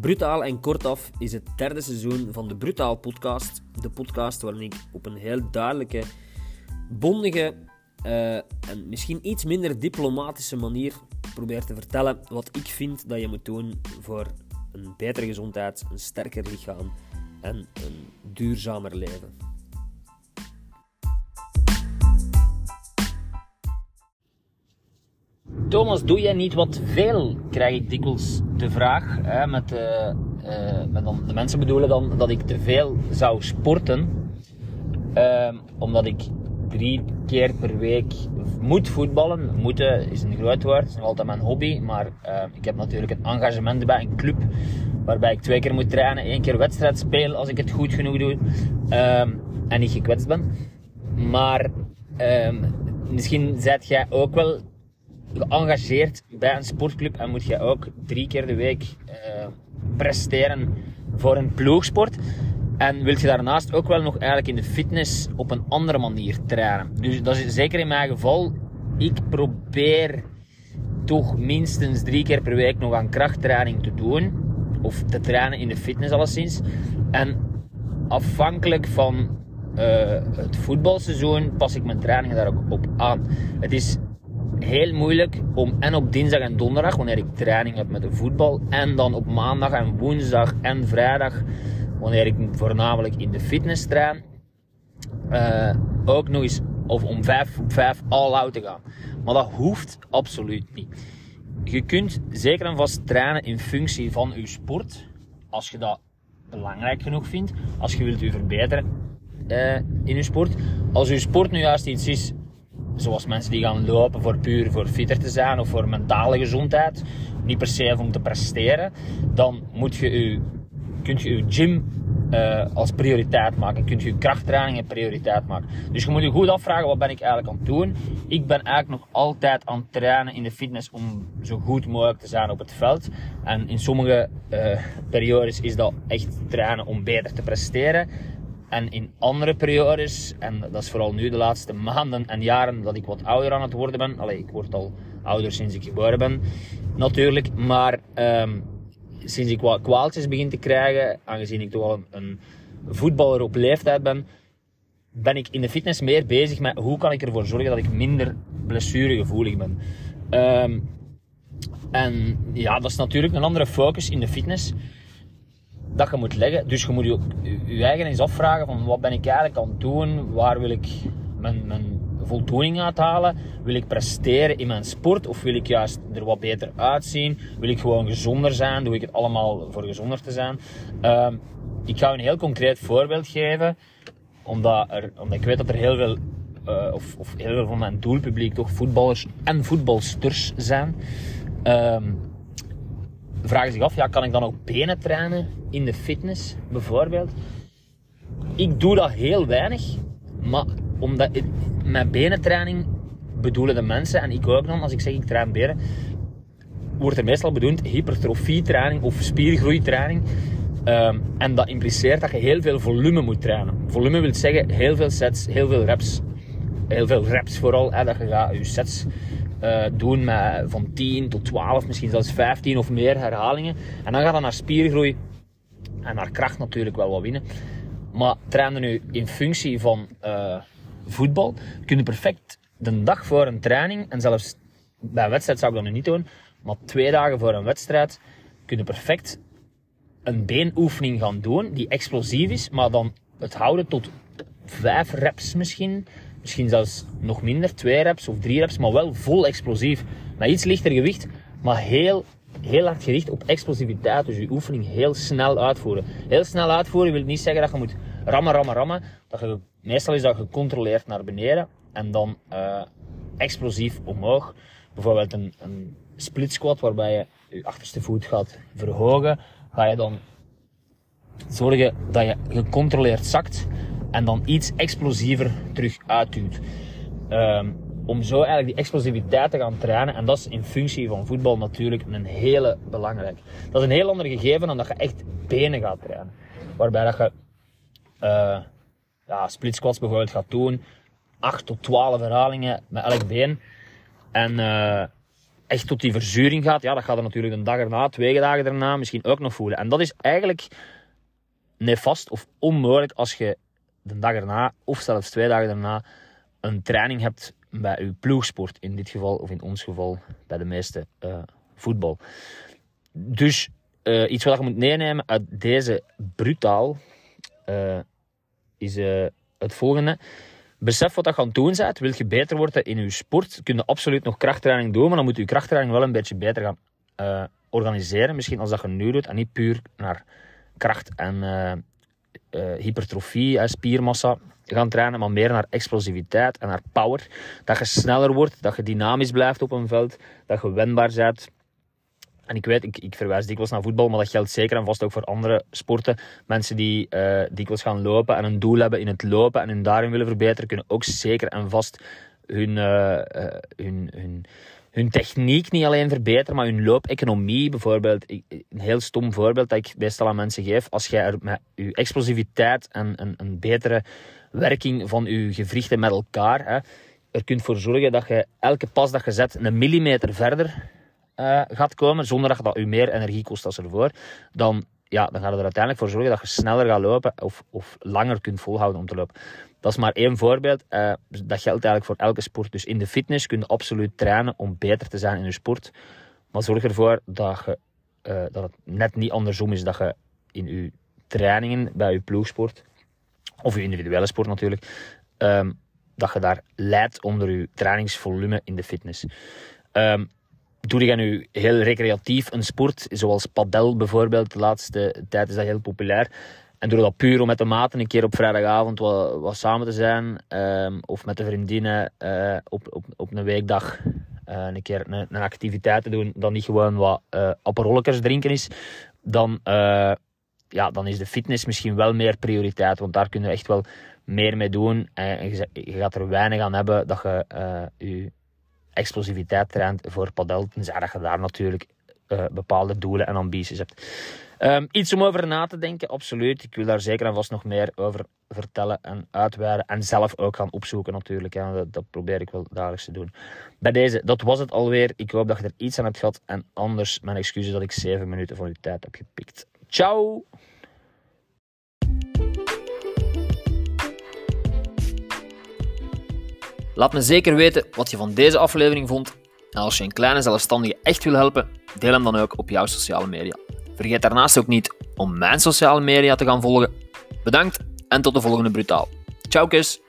Brutaal en kortaf is het derde seizoen van de Brutaal podcast. De podcast waarin ik op een heel duidelijke, bondige uh, en misschien iets minder diplomatische manier probeer te vertellen wat ik vind dat je moet doen voor een betere gezondheid, een sterker lichaam en een duurzamer leven. Thomas, doe jij niet wat veel? Krijg ik dikwijls de vraag. Hè, met, uh, de mensen bedoelen dan dat ik te veel zou sporten. Uh, omdat ik drie keer per week moet voetballen. Moeten is een groot woord, is nog altijd mijn hobby. Maar uh, ik heb natuurlijk een engagement bij een club. Waarbij ik twee keer moet trainen, één keer wedstrijd spelen als ik het goed genoeg doe. Ehm, en niet gekwetst ben. Maar misschien zijt jij ook wel geëngageerd bij een sportclub en moet je ook drie keer de week uh, presteren voor een ploegsport. En wil je daarnaast ook wel nog eigenlijk in de fitness op een andere manier trainen. Dus dat is zeker in mijn geval. Ik probeer toch minstens drie keer per week nog aan krachttraining te doen. Of te trainen in de fitness alleszins. En afhankelijk van uh, het voetbalseizoen pas ik mijn trainingen daar ook op aan. Het is heel moeilijk om en op dinsdag en donderdag, wanneer ik training heb met de voetbal, en dan op maandag en woensdag en vrijdag, wanneer ik voornamelijk in de fitness train, uh, ook nog eens of om vijf op vijf all out te gaan. Maar dat hoeft absoluut niet. Je kunt zeker en vast trainen in functie van je sport, als je dat belangrijk genoeg vindt, als je wilt je verbeteren uh, in je sport. Als je sport nu juist iets is Zoals mensen die gaan lopen voor puur voor fitter te zijn of voor mentale gezondheid. Niet per se om te presteren. Dan moet je je, kunt je je gym uh, als prioriteit maken. Kunt je je krachttrainingen prioriteit maken. Dus je moet je goed afvragen, wat ben ik eigenlijk aan het doen? Ik ben eigenlijk nog altijd aan het trainen in de fitness om zo goed mogelijk te zijn op het veld. En in sommige uh, periodes is dat echt trainen om beter te presteren. En in andere periodes, en dat is vooral nu de laatste maanden en jaren dat ik wat ouder aan het worden ben. Allee, ik word al ouder sinds ik geboren ben, natuurlijk. Maar um, sinds ik wat kwaaltjes begin te krijgen, aangezien ik toch al een, een voetballer op leeftijd ben, ben ik in de fitness meer bezig met hoe kan ik ervoor zorgen dat ik minder blessuregevoelig ben. Um, en ja, dat is natuurlijk een andere focus in de fitness dat je moet leggen. Dus je moet je, je eigen eens afvragen van wat ben ik eigenlijk aan het doen? Waar wil ik mijn, mijn voldoening uithalen? Wil ik presteren in mijn sport of wil ik juist er wat beter uitzien? Wil ik gewoon gezonder zijn? Doe ik het allemaal voor gezonder te zijn? Uh, ik ga een heel concreet voorbeeld geven, omdat, er, omdat ik weet dat er heel veel, uh, of, of heel veel van mijn doelpubliek toch voetballers en voetbalsters zijn. Uh, vragen zich af, ja, kan ik dan ook benen trainen in de fitness, bijvoorbeeld? Ik doe dat heel weinig, maar omdat ik, met benentraining bedoelen de mensen, en ik ook dan, als ik zeg ik train benen, wordt er meestal bedoeld hypertrofietraining of spiergroeitraining. Um, en dat impliceert dat je heel veel volume moet trainen. Volume wil zeggen heel veel sets, heel veel reps. Heel veel reps vooral, hè, dat je gaat je sets uh, doen met van 10 tot 12, misschien zelfs 15 of meer herhalingen. En dan gaat dat naar spiergroei en naar kracht natuurlijk wel wat winnen. Maar trainen nu in functie van uh, voetbal, kun je perfect de dag voor een training, en zelfs bij een wedstrijd zou ik dat nu niet doen, maar twee dagen voor een wedstrijd, kun je perfect een beenoefening gaan doen die explosief is, maar dan het houden tot vijf reps misschien, Misschien zelfs nog minder, twee reps of drie reps, maar wel vol explosief. Met iets lichter gewicht, maar heel, heel hard gericht op explosiviteit. Dus je oefening heel snel uitvoeren. Heel snel uitvoeren wil niet zeggen dat je moet rammen, rammen, rammen. Dat meestal is dat gecontroleerd naar beneden en dan uh, explosief omhoog. Bijvoorbeeld een, een split squat waarbij je je achterste voet gaat verhogen. Ga je dan zorgen dat je gecontroleerd zakt en dan iets explosiever terug uitduwt. Um, om zo eigenlijk die explosiviteit te gaan trainen. En dat is in functie van voetbal natuurlijk een hele belangrijk. Dat is een heel ander gegeven dan dat je echt benen gaat trainen. Waarbij dat je uh, ja, split squats bijvoorbeeld gaat doen. 8 tot 12 herhalingen met elk been. En uh, echt tot die verzuring gaat, ja, dat gaat er natuurlijk een dag erna, twee dagen daarna misschien ook nog voelen. En dat is eigenlijk nefast of onmogelijk als je de dag erna, of zelfs twee dagen daarna, een training hebt bij uw ploegsport. In dit geval, of in ons geval, bij de meeste uh, voetbal. Dus uh, iets wat je moet meenemen uit deze brutaal uh, is het volgende. Besef wat dat gaan doen bent. Wil je beter worden in je sport, kun je absoluut nog krachttraining doen, maar dan moet je krachttraining wel een beetje beter gaan organiseren. Misschien als dat je nu doet en niet puur naar kracht en uh, hypertrofie, spiermassa gaan trainen, maar meer naar explosiviteit en naar power. Dat je sneller wordt, dat je dynamisch blijft op een veld, dat je wendbaar bent. En ik weet, ik, ik verwijs dikwijls naar voetbal, maar dat geldt zeker en vast ook voor andere sporten. Mensen die uh, dikwijls gaan lopen en een doel hebben in het lopen en hun daarin willen verbeteren, kunnen ook zeker en vast hun, uh, uh, hun, hun, hun techniek niet alleen verbeteren, maar hun loopeconomie bijvoorbeeld. Een heel stom voorbeeld dat ik meestal aan mensen geef. Als jij er met je explosiviteit en een, een betere werking van je gewrichten met elkaar hè, er kunt voor zorgen dat je elke pas dat je zet een millimeter verder uh, gaat komen, zonder dat dat u meer energie kost als ervoor, dan, ja, dan gaat er uiteindelijk voor zorgen dat je sneller gaat lopen of, of langer kunt volhouden om te lopen. Dat is maar één voorbeeld. Uh, dat geldt eigenlijk voor elke sport. Dus in de fitness kun je absoluut trainen om beter te zijn in je sport. Maar zorg ervoor dat, je, uh, dat het net niet andersom is dat je in je trainingen bij je ploegsport, of je individuele sport natuurlijk, um, dat je daar leidt onder je trainingsvolume in de fitness. Um, doe je nu heel recreatief een sport, zoals padel bijvoorbeeld, de laatste tijd is dat heel populair. En doe dat puur om met de maten een keer op vrijdagavond wat, wat samen te zijn. Um, of met de vriendinnen uh, op, op, op een weekdag uh, een keer een, een, activiteit te doen. Dan niet gewoon wat uh, drinken is. Dan, ja, dan is de fitness misschien wel meer prioriteit. Want daar kun je echt wel meer mee doen. En je, je gaat er weinig aan hebben dat je je explosiviteit traint voor padel. Tenzij dat je daar natuurlijk uh, bepaalde doelen en ambities hebt. Um, iets om over na te denken, absoluut. Ik wil daar zeker en vast nog meer over vertellen en uitweiden. En zelf ook gaan opzoeken natuurlijk. Hè. Dat, dat, probeer ik wel dagelijks te doen. Bij deze, dat was het alweer. Ik hoop dat je er iets aan hebt gehad. En anders, mijn excuses dat ik 7 minuten van uw tijd heb gepikt. Ciao! Laat me zeker weten wat je van deze aflevering vond. En als je een kleine zelfstandige echt wil helpen, deel hem dan ook op jouw sociale media. Vergeet daarnaast ook niet om mijn sociale media te gaan volgen. Bedankt en tot de volgende Brutaal. Ciao kus!